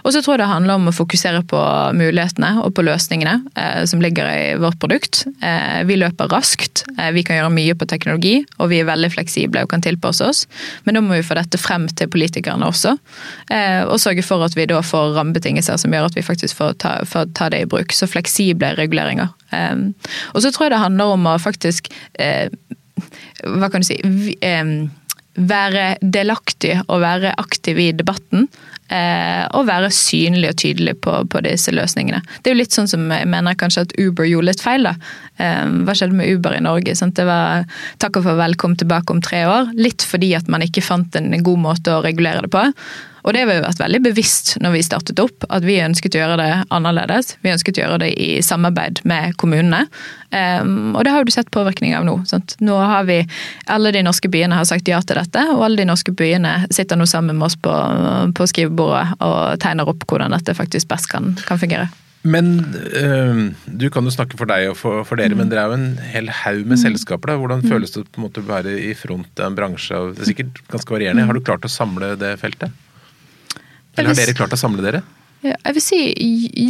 Speaker 2: Og så tror jeg det handler om å fokusere på mulighetene og på løsningene eh, som ligger i vårt produkt. Eh, vi løper raskt, eh, vi kan gjøre mye på teknologi, og vi er veldig fleksible og kan tilpasse oss. Men da må vi få dette frem til politikerne også, og sørge for at vi da får rammebetingelser som gjør at vi faktisk får ta, får ta det i bruk. Så fleksible reguleringer. Eh, og så tror jeg det handler om å faktisk hva kan du si være delaktig og være aktiv i debatten. Eh, og være synlig og tydelig på, på, disse løsningene. Det er jo litt sånn som jeg mener kanskje at Uber gjorde litt feil. da. Hva skjedde med Uber i Norge? Sant? Det var takk og farvel, kom tilbake om tre år. Litt fordi at man ikke fant en god måte å regulere det på. Og det har vi vært veldig bevisst når vi startet opp, at vi ønsket å gjøre det annerledes. Vi ønsket å gjøre det i samarbeid med kommunene. Um, og det har du sett påvirkning av nå. Sant? Nå har vi, Alle de norske byene har sagt ja til dette, og alle de norske byene sitter nå sammen med oss på, på skrivebordet og tegner opp hvordan dette faktisk best kan, kan fungere.
Speaker 1: Men øh, Du kan jo snakke for deg og for, for dere, mm. men dere er jo en hel haug med mm. selskaper. da. Hvordan mm. føles det på en måte å være i front av en bransje? Det er sikkert ganske varierende. Har du klart å samle det feltet? Eller har dere klart å samle dere?
Speaker 2: Jeg vil si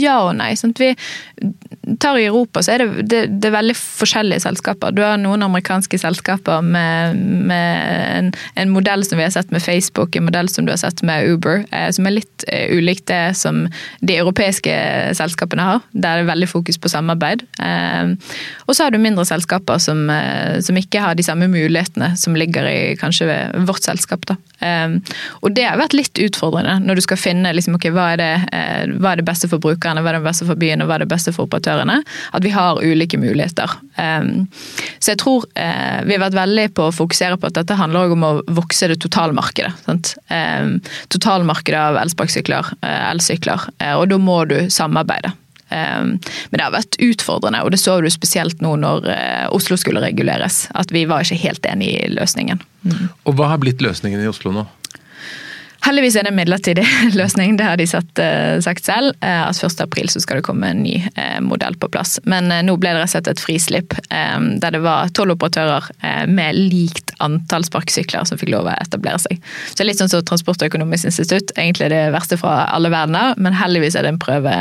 Speaker 2: ja og nei. Sant? Vi tar I Europa så er det, det, det, er veldig forskjellige selskaper. Du har noen amerikanske selskaper med, med en, en, modell som vi har sett med Facebook, en modell som du har sett med Uber, eh, som er litt eh, ulikt det som de europeiske selskapene har. Der det er veldig fokus på samarbeid. Eh, og så har du mindre selskaper som, eh, som, ikke har de samme mulighetene som ligger i kanskje vårt selskap. Da. Eh, og det har vært litt utfordrende når du skal finne liksom, okay, hva, er det, hva er det beste for brukerne, hva er det beste for byen og hva er det beste for operatørene. At vi har ulike muligheter. Ehm, så jeg tror eh, vi har vært veldig på å fokusere på at dette handler om å vokse det totalmarkedet. Sant? Ehm, totalmarkedet av elsparkesykler, eh, elsykler. Eh, og da må du samarbeide. Ehm, men det har vært utfordrende, og det så du spesielt nå når Oslo skulle reguleres. At vi var ikke helt enig i løsningen.
Speaker 1: Mm. Og hva har blitt løsningen i Oslo nå?
Speaker 2: Heldigvis er det en midlertidig løsning, det har de sagt, sagt selv. At 1.4 så skal det komme en ny modell på plass. Men nå ble det slett et frislipp der det var tolv operatører med likt antall sparkesykler som fikk lov å etablere seg. Så litt sånn som Transportøkonomisk institutt. Egentlig det verste fra alle verdener, men heldigvis er det en prøve,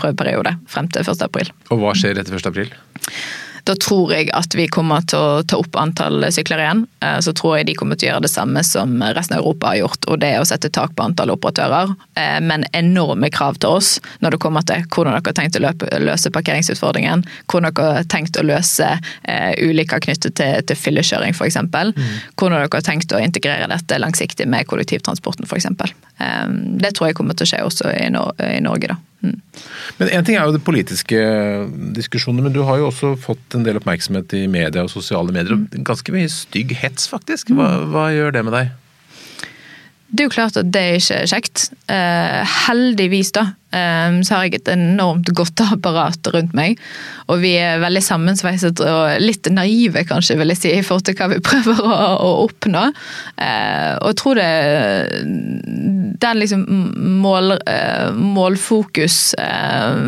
Speaker 2: prøveperiode frem til 1.4.
Speaker 1: Og hva skjer etter 1.4?
Speaker 2: Da tror jeg at vi kommer til å ta opp antall sykler igjen. Eh, så tror jeg de kommer til å gjøre det samme som resten av Europa har gjort, og det er å sette tak på antall operatører. Eh, men enorme krav til oss når det kommer til hvordan dere har tenkt å løse parkeringsutfordringen. Hvordan dere har tenkt å løse eh, ulykker knyttet til, til fyllekjøring f.eks. Mm. Hvordan dere har tenkt å integrere dette langsiktig med kollektivtransporten f.eks. Det tror jeg kommer til å skje også i, Norge. da. Mm.
Speaker 1: Men En ting er jo det politiske diskusjoner, men du har jo også fått en del oppmerksomhet i media og sosiale medier. og Ganske mye stygg hets, faktisk. Hva, mm. hva gjør det med deg?
Speaker 2: Det er jo klart at det er ikke kjekt. Eh, heldigvis, da, så har jeg et enormt godt apparat rundt meg. Og vi er veldig sammensveiset og litt naive, kanskje, vil jeg si, i forhold til hva vi prøver å, å oppnå. Eh, og jeg tror det Den liksom mål, eh, målfokus eh,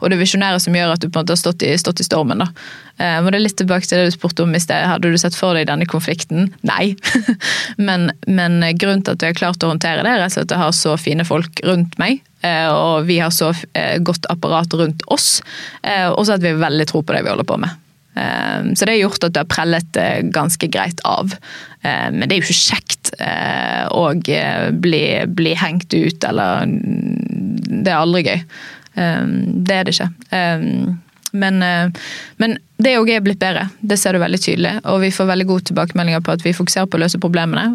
Speaker 2: og det visjonære som gjør at du på en måte har stått i, stått i stormen, da. Og det er litt tilbake til det du spurte om i sted. Hadde du sett for deg denne konflikten? Nei. men, men grunnen til at vi har klart å håndtere det, er at jeg har så fine folk rundt meg og vi har så eh, godt apparat rundt oss. Eh, og så at vi har veldig tro på det vi holder på med. Så det har gjort at det har prellet ganske greit av. Men det er jo ikke kjekt å bli, bli hengt ut, eller Det er aldri gøy. Det er det ikke. Men, men det òg er blitt bedre. Det ser du veldig tydelig. Og vi får veldig gode tilbakemeldinger på at vi fokuserer på å løse problemene.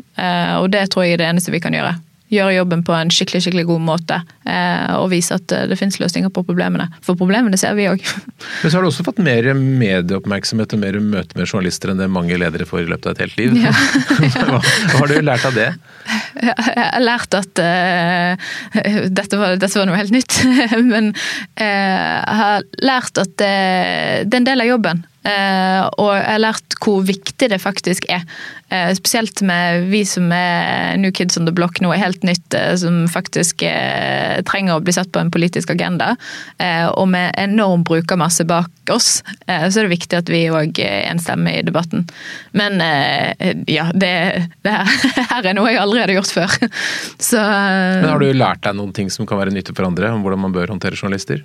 Speaker 2: Og det tror jeg er det eneste vi kan gjøre gjøre jobben på en skikkelig skikkelig god måte. Eh, og vise at eh, det finnes løsninger på problemene. For problemene ser vi òg.
Speaker 1: Men så har du også fått mer medieoppmerksomhet og mer møte med journalister enn det mange ledere får i løpet av et helt liv. Ja. hva, hva har du lært av det?
Speaker 2: Jeg har lært at uh, dette, var, dette, var, noe helt nytt. Men uh, jeg har lært at det, det er en del av jobben. Uh, og jeg har lært hvor viktig det faktisk er. Uh, spesielt med vi som er New Kids on the Block nå, er helt nytt, uh, som faktisk trenger å bli satt på en politisk agenda. og med enorm brukermasse bak oss, så er det viktig at vi òg er en stemme i debatten. Men ja, det, det her, her, er noe jeg aldri hadde gjort før. Så
Speaker 1: Men Har du lært deg noen ting som kan være nyttig for andre, om hvordan man bør håndtere journalister?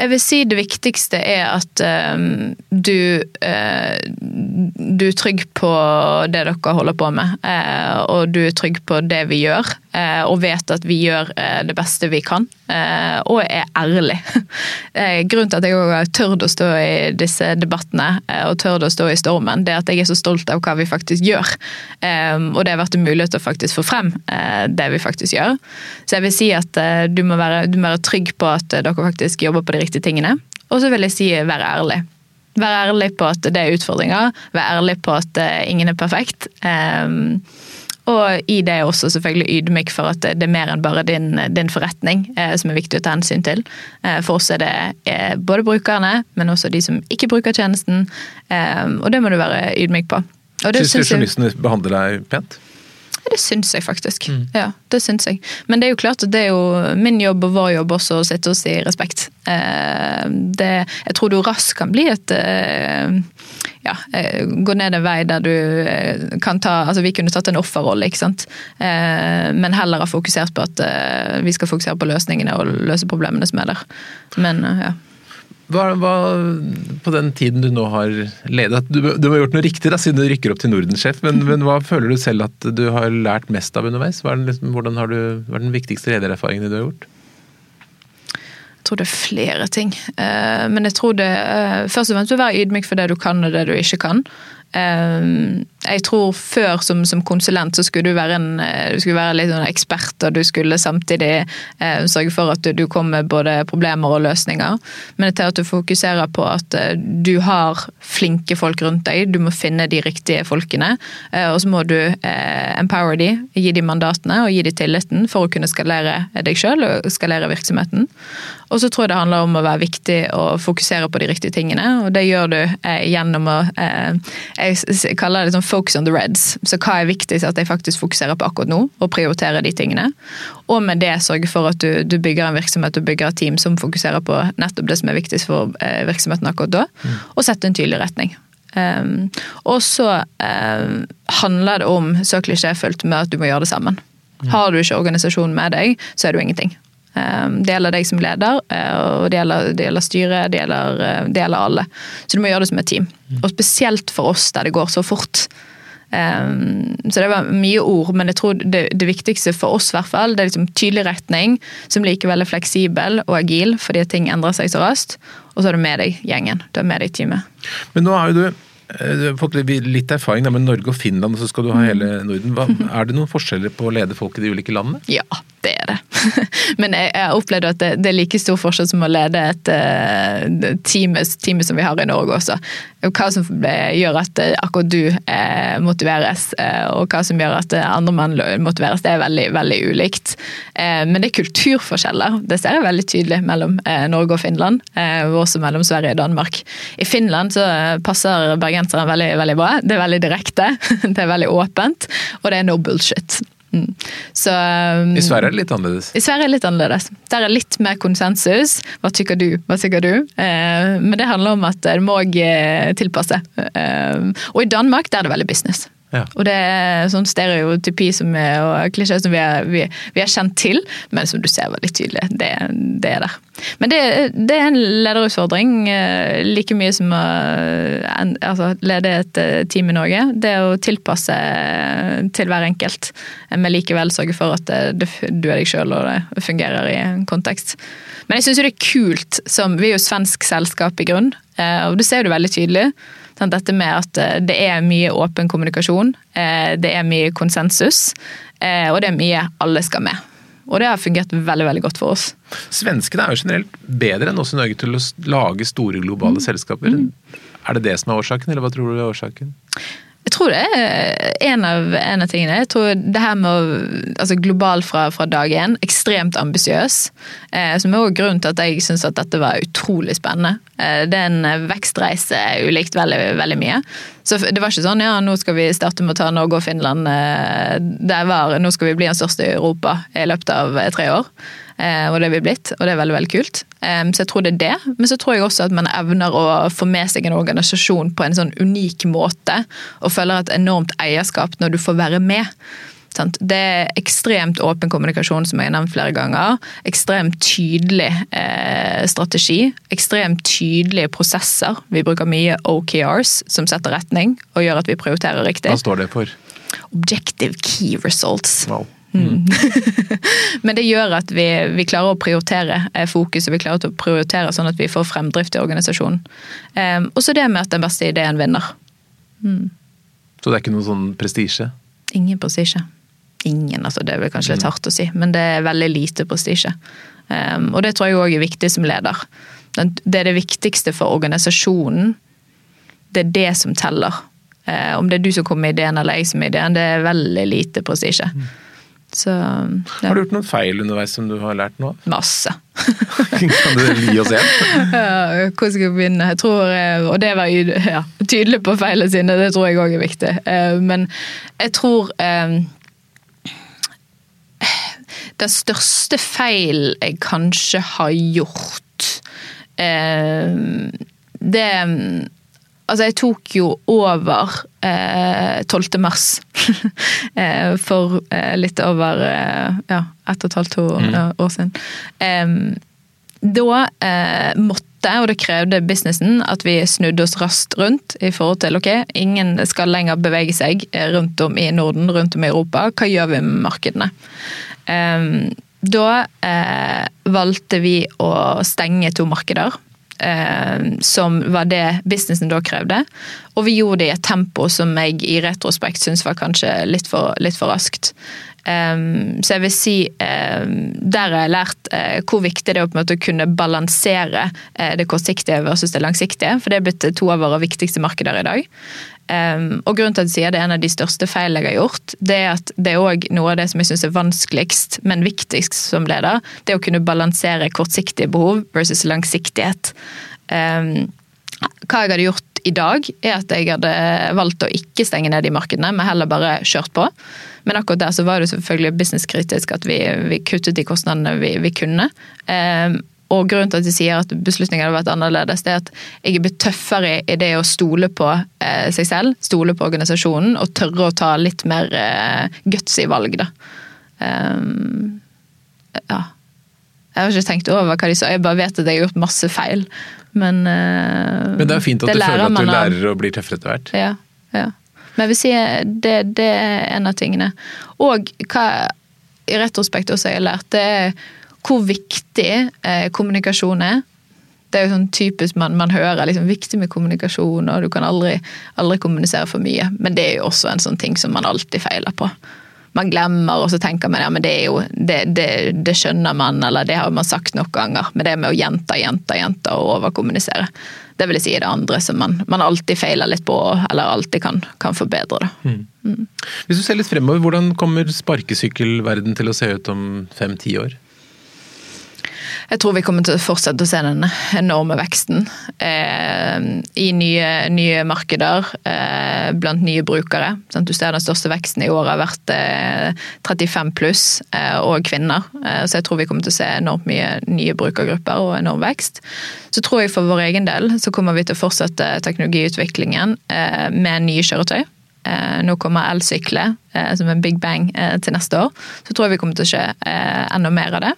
Speaker 2: Jeg vil si det viktigste er at um, du, uh, du er trygg på det dere holder på med. Uh, og du er trygg på det vi gjør, og vet at vi gjør det beste vi kan. og er ærlig. grunnen til at jeg har tørt å stå i disse debattene og tørt å stå i stormen, det er at jeg er så stolt av hva vi faktisk gjør. Og det har vært en mulighet til å faktisk få frem det vi faktisk gjør. Så jeg vil si at du må, være, du må være trygg på at dere faktisk jobber på de riktige tingene. Og så vil jeg si være ærlig. Være ærlig på at det er utfordringer. Være ærlig på at eh, ingen er perfekt. Um, og i det er også selvfølgelig ydmyk for at det er mer enn bare din, din forretning eh, som er viktig å ta hensyn til. Eh, for oss er det eh, både brukerne, men også de som ikke bruker tjenesten. Ehm, og det må du være ydmyk på.
Speaker 1: Syns du journalistene behandler deg pent?
Speaker 2: Det syns jeg faktisk. Mm. Ja, det syns jeg. Men det er jo klart at det er jo min jobb og vår jobb også å sitte oss i respekt. Eh, det, jeg tror du raskt kan bli et eh, ja, eh, gå ned en vei der du kan ta altså Vi kunne tatt en offerrolle, ikke sant. Men heller ha fokusert på at vi skal fokusere på løsningene og løse problemene som er der. Men ja.
Speaker 1: Hva, hva, på den tiden du nå har ledet Du, du har gjort noe riktig da, siden du rykker opp til Nordensjef, men, men, hva føler du selv at du har lært mest av underveis? Hva er den, liksom, hvordan har du, hva er den viktigste ledererfaringen du har gjort?
Speaker 2: Jeg tror det er flere ting. Eh, men jeg tror det eh, først og fremst å være ydmyk for det du kan og det du ikke kan. Jeg tror før som, som, konsulent så skulle du være en eh, du skulle være litt sånn ekspert, og du skulle samtidig eh, sørge for at du, du, kom med både problemer og løsninger. Men til at du fokuserer på at eh, du har flinke folk rundt deg, du må finne de riktige folkene. Eh, og så må du eh, empower de, gi de mandatene og gi de tilliten for å kunne skalere deg sjøl og skalere virksomheten. Og så tror jeg det handler om å være viktig og fokusere på de riktige tingene, og det gjør du eh, gjennom å jeg kaller det sånn focus on the reds. Så hva er viktigst at jeg faktisk fokuserer på akkurat nå, og prioriterer de tingene. Og med det sørge for at du, du bygger en virksomhet og bygger et team som fokuserer på nettopp det som er viktigst for eh, virksomheten akkurat da, mm. og sette en tydelig retning. Um, og så um, handler det om så klisjéfullt med at du må gjøre det sammen. Mm. Har du ikke organisasjonen med deg, så er du ingenting. Um, det gjelder deg som leder, uh, og det gjelder, det gjelder styret, det gjelder, uh, det gjelder, alle. Så du må gjøre det som et team. Mm. Og spesielt for oss der det går så fort. Um, så det var mye ord, men jeg tror det, det viktigste for oss hvert fall, det er liksom tydelig retning, som likevel er fleksibel og agil, fordi ting endrer seg så raskt. Og så er du med deg gjengen. Du er med deg teamet.
Speaker 1: Men nå har jo du eh, du har fått litt erfaring med Norge og Finland, og så skal du ha mm. hele Norden. Hva, er det noen forskjeller på å lede folk i de ulike landene?
Speaker 2: Ja, det er det. Men jeg har opplevd at det, er like stor forskjell som å lede et uh, team, team, som vi har i Norge også. Hva som gjør at eh, akkurat du eh, motiveres, eh, og hva som gjør at andre menn motiveres, det er veldig, veldig ulikt. Eh, men det er kulturforskjeller. Det ser jeg veldig tydelig mellom eh, Norge og Finland, og også mellom Sverige og Danmark. I Finland så passer bergenseren veldig, veldig bra. Det er veldig direkte, det er veldig åpent, og det er no bullshit. Mm.
Speaker 1: Så, um, I Sverige er det litt annerledes?
Speaker 2: I Sverige er det litt annerledes. Der er litt mer konsensus. Hva tykker du? Hva tykker du? Eh, men det handler om at det må tilpasse. Eh, og i Danmark der er det veldig business. Og det er sånn stereotypi er, og klisjé som vi er, vi, vi er, kjent til, men som du ser veldig tydelig. Det, det er der. Men det, det, er en lederutfordring, eh, like mye som å altså, lede et eh, team i Norge. Det å tilpasse til hver enkelt, men likevel sørge for at det, du er deg sjøl og det fungerer i en kontekst. Men jeg syns det er kult, som vi er jo svensk selskap i grunn, eh, og det ser du veldig tydelig. Sånn, dette med at eh, det er mye åpen kommunikasjon, eh, det er mye konsensus, eh, og det er mye alle skal med. Og det har fungert veldig veldig godt for oss.
Speaker 1: Svenskene er jo generelt bedre enn oss i Norge til å lage store globale mm. selskaper. Mm. Er det det som er årsaken, eller hva tror du er årsaken?
Speaker 2: Jeg tror det er en av, en av tingene. Jeg tror det her med å altså Global fra, fra dag én, ekstremt ambisiøs. Eh, som er også grunnen til at jeg syns at dette var utrolig spennende. Eh, det er en vekstreise ulikt veldig, veldig mye. Så det var ikke sånn ja, nå skal vi starte med å ta Norge og Finland. Eh, det var nå skal vi bli den største i Europa i løpet av eh, tre år. Eh, og det er vi blitt, og det er veldig veldig kult. Så jeg tror det er det. Men så tror jeg også at man evner å få med seg en organisasjon på en sånn unik måte, og føler et enormt eierskap når du får være med. Det er ekstremt åpen kommunikasjon, som jeg har nevnt flere ganger. Ekstremt tydelig eh, strategi. Ekstremt tydelige prosesser. Vi bruker mye OKRs, som setter retning og gjør at vi prioriterer riktig.
Speaker 1: Hva står det for?
Speaker 2: Objective Key Results. Wow. Mm. Men det gjør at vi, vi, klarer å prioritere eh, fokus, og vi klarer å prioritere sånn at vi får fremdrift i organisasjonen. Um, og så det med at den beste ideen vinner.
Speaker 1: Mm. Så det er ikke noe sånn prestisje?
Speaker 2: Ingen prestisje. Ingen, altså det er vel kanskje litt mm. hardt å si, men det er veldig lite prestisje. Um, og det tror jeg òg er viktig som leder. Det er det viktigste for organisasjonen. Det er det som teller. Uh, om det er du som kommer med ideen eller jeg som er ideen, det er veldig lite prestisje. Mm.
Speaker 1: Så, ja. Har du gjort noen feil underveis som du har lært nå?
Speaker 2: Masse.
Speaker 1: kan du gi oss en?
Speaker 2: ja, hvor skal vi begynne? Jeg tror, eh, og det var ja, tydelig på feilene sine, det tror jeg òg er viktig. Eh, men jeg tror eh, Den største feil jeg kanskje har gjort, det Altså, jeg tok jo over eh, 12. mars. eh, for eh, litt over eh, ja, ett og et halvt år, mm. år siden. da eh, måtte, og det krevde businessen, at vi snudde oss raskt rundt i forhold til ok, ingen skal lenger bevege seg rundt om i Norden, rundt om i Europa. Hva gjør vi med markedene? da eh, valgte vi å stenge to markeder eh, som var det businessen da krevde. Og vi gjorde det i et tempo som jeg i retrospekt syns var kanskje litt for, litt for raskt. Um, så jeg vil si um, Der har jeg lært uh, hvor viktig det er å kunne balansere uh, det kortsiktige versus det langsiktige. For det er blitt to av våre viktigste markeder i dag. Um, og grunnen til at jeg sier det er en av de største feilene jeg har gjort, det er at det er òg noe av det som jeg syns er vanskeligst, men viktigst som leder. Det er å kunne balansere kortsiktige behov versus langsiktighet. Um, hva jeg hadde gjort i dag, er at jeg hadde valgt å ikke stenge ned de markedene, men heller bare kjørt på. Men akkurat der så var det selvfølgelig businesskritisk at vi, vi kuttet de kostnadene vi, vi kunne. Eh, og grunnen til at jeg sier at beslutningen hadde vært annerledes, det er at jeg er blitt tøffere i det å stole på eh, seg selv, stole på organisasjonen, og tørre å ta litt mer eh, i valg, da. Um, ja. Jeg har ikke tenkt over hva de sa, jeg bare vet at jeg har gjort masse feil. Men, uh,
Speaker 1: Men det er fint at du føler at du lærer å bli tøffere etter hvert.
Speaker 2: Ja, ja. Men jeg vil si det, det er en av tingene. Og hva i retrospekt også jeg har lært, det er hvor viktig eh, kommunikasjon er. Det er jo sånn typisk man, man hører liksom, viktig med kommunikasjon, og du kan aldri, aldri, kommunisere for mye. Men det er jo også en sånn ting som man alltid feiler på. Man glemmer, og så tenker man ja, men det er jo, det, det, det skjønner man, eller det har man sagt noen ganger. Men det med å gjenta, gjenta, gjenta og overkommunisere, det vil jeg si er det andre som man, man alltid feiler litt på, eller alltid kan, kan forbedre. Mm.
Speaker 1: Mm. Hvis du ser litt fremover, hvordan kommer sparkesykkelverden til å se ut om fem-ti år?
Speaker 2: Jeg tror vi kommer til å fortsette å se den enorme veksten eh, i nye, nye markeder eh, blant nye brukere. Sånn, du ser Den største veksten i året har vært eh, 35 pluss eh, og kvinner. Eh, så jeg tror vi kommer til å se enormt mye nye brukergrupper og enorm vekst. Så tror jeg for vår egen del så kommer vi til å fortsette teknologiutviklingen eh, med nye kjøretøy. Nå kommer elsykler som en big bang til neste år. Så tror jeg vi kommer til å se enda mer av det.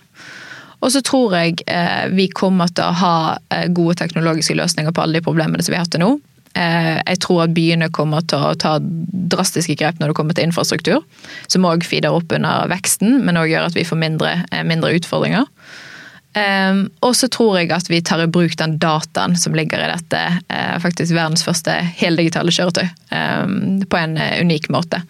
Speaker 2: Og så tror jeg eh, vi kommer til å ha eh, gode teknologiske løsninger på alle de problemene som vi har hatt til nå. Eh, jeg tror at byene kommer til å ta drastiske grep når det kommer til infrastruktur, som òg feeder opp under veksten, men òg gjør at vi får mindre, mindre utfordringer. Um, og så tror jeg at vi tar i bruk den dataen som ligger i dette, uh, faktisk verdens første heldigitale kjøretøy, um, på en unik måte.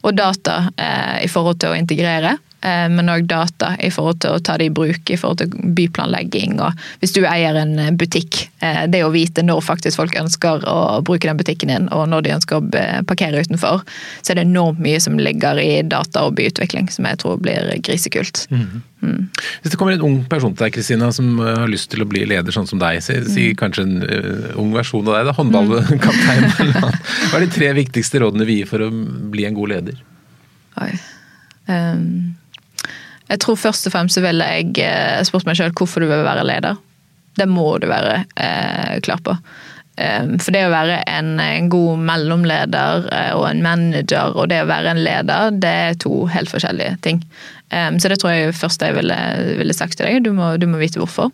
Speaker 2: Og data uh, i forhold til å integrere Eh, men òg data i forhold til å ta det i bruk i forhold til byplanlegging. og Hvis du eier en butikk, eh, det å vite når faktisk folk ønsker å bruke den butikken din, og når de ønsker å parkere utenfor, så er det enormt mye som ligger i data og byutvikling, som jeg tror blir grisekult. Mm.
Speaker 1: Mm. Hvis det kommer en ung person til deg Kristina, som eh, har lyst til å bli leder sånn som deg, si, si mm. kanskje en uh, ung versjon av deg, da, håndballkaptein, hva er de tre viktigste rådene vi gir for å bli en god leder?
Speaker 2: Oi. Um jeg tror først og fremst så ville jeg eh, spurt meg sjøl hvorfor du vil være leder. Det må du være eh, klar på. Um, for det å være en, en, god mellomleder eh, og en manager og det å være en leder, det er to helt forskjellige ting. Um, så det tror jeg først jeg ville, ville sagt til deg. Du må, du må, vite hvorfor.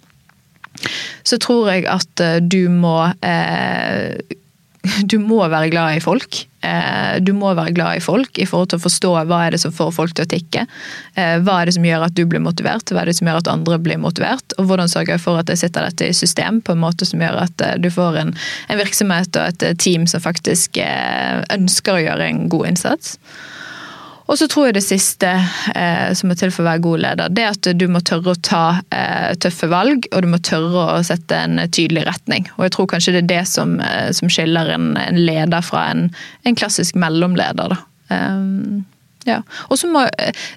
Speaker 2: Så tror jeg at uh, du må uh, du må være glad i folk. Eh, du må være glad i folk i forhold til å forstå hva er det som får folk til å tikke. Eh, hva er det som gjør at du blir motivert, hva er det som gjør at andre blir motivert. Og hvordan sørger jeg for at jeg sitter dette i system på en måte som gjør at eh, du får en, en virksomhet og et team som faktisk ønsker å gjøre en god innsats. Og så tror jeg det siste eh, som er til for å være god leder, det er at du må tørre å ta eh, tøffe valg, og du må tørre å sette en tydelig retning. Og jeg tror kanskje det er det som, eh, som skiller en, en, leder fra en, en klassisk mellomleder. da. Um, ja. Og så må,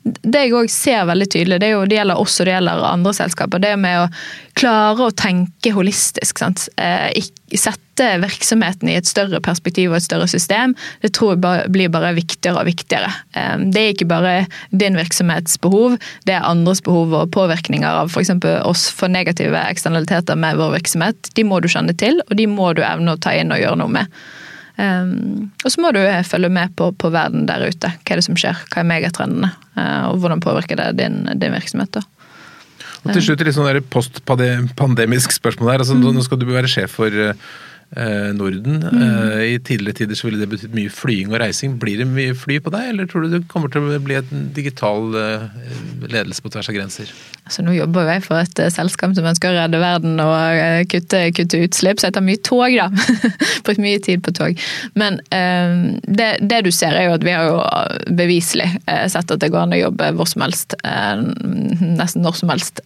Speaker 2: Det jeg òg ser veldig tydelig, det, jo, det, gjelder oss og det gjelder andre selskaper, det med å klare å tenke holistisk. Eh, sette virksomheten i et større perspektiv og et større system. Det tror jeg bare, blir bare viktigere og viktigere. Eh, det er ikke bare din virksomhets behov, det er andres behov og påvirkninger av f.eks. oss for negative eksternaliteter med vår virksomhet. De må du kjenne til, og de må du evne å ta inn og gjøre noe med. Um, og så må du følge med på, på, verden der ute. Hva er det som skjer, hva er megatrendene, uh, og hvordan påvirker det din, din virksomhet. da.
Speaker 1: Og Til slutt litt sånn postpandemisk spørsmål her. Altså, mm. Nå skal du være sjef for uh, Norden. Mm. Uh, I tidligere tider så ville det betydd mye flying og reising. Blir det mye fly på deg, eller tror du det kommer til å bli en digital ledelse på tvers av grenser?
Speaker 2: Altså, nå jobber jeg for et selskap som ønsker å redde verden og kutte, kutte, utslipp, så jeg tar mye tog, da. Brukt mye tid på tog. Men det, det, du ser er jo at vi har jo beviselig sett at det går an å jobbe hvor som helst. nesten når som helst.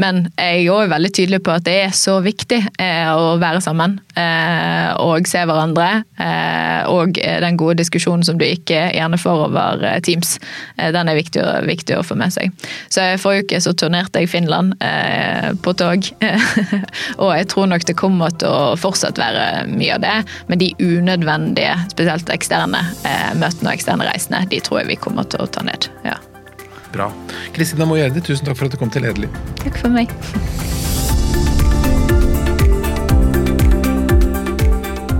Speaker 2: Men jeg er òg veldig tydelig på at det er så viktig å være sammen. Eh, og se hverandre. Eh, og den gode diskusjonen som du ikke gjerne får over eh, Teams. Den er viktig, viktig, å få med seg. Så Forrige uke så turnerte jeg Finland eh, på tog. og jeg tror nok det kommer til å fortsatt være mye av det. Men de unødvendige, spesielt eksterne møtene og eksterne reisene, de tror jeg vi kommer til å ta ned. ja.
Speaker 1: Bra. Kristina Mojerdi, tusen takk for at du kom til Edelig.
Speaker 2: Takk for meg.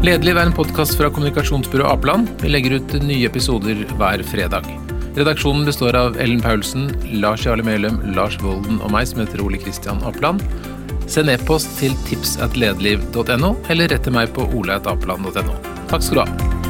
Speaker 1: Lederliv er en podkast fra kommunikasjonsbyrået Apeland. Vi legger ut nye episoder hver fredag. Redaksjonen består av Ellen Paulsen, Lars Jarle Melum, Lars Volden og meg, som heter Ole Kristian Apeland. Send e-post til tipsatlederliv.no, eller rett til meg på oleatapeland.no. Takk skal du ha.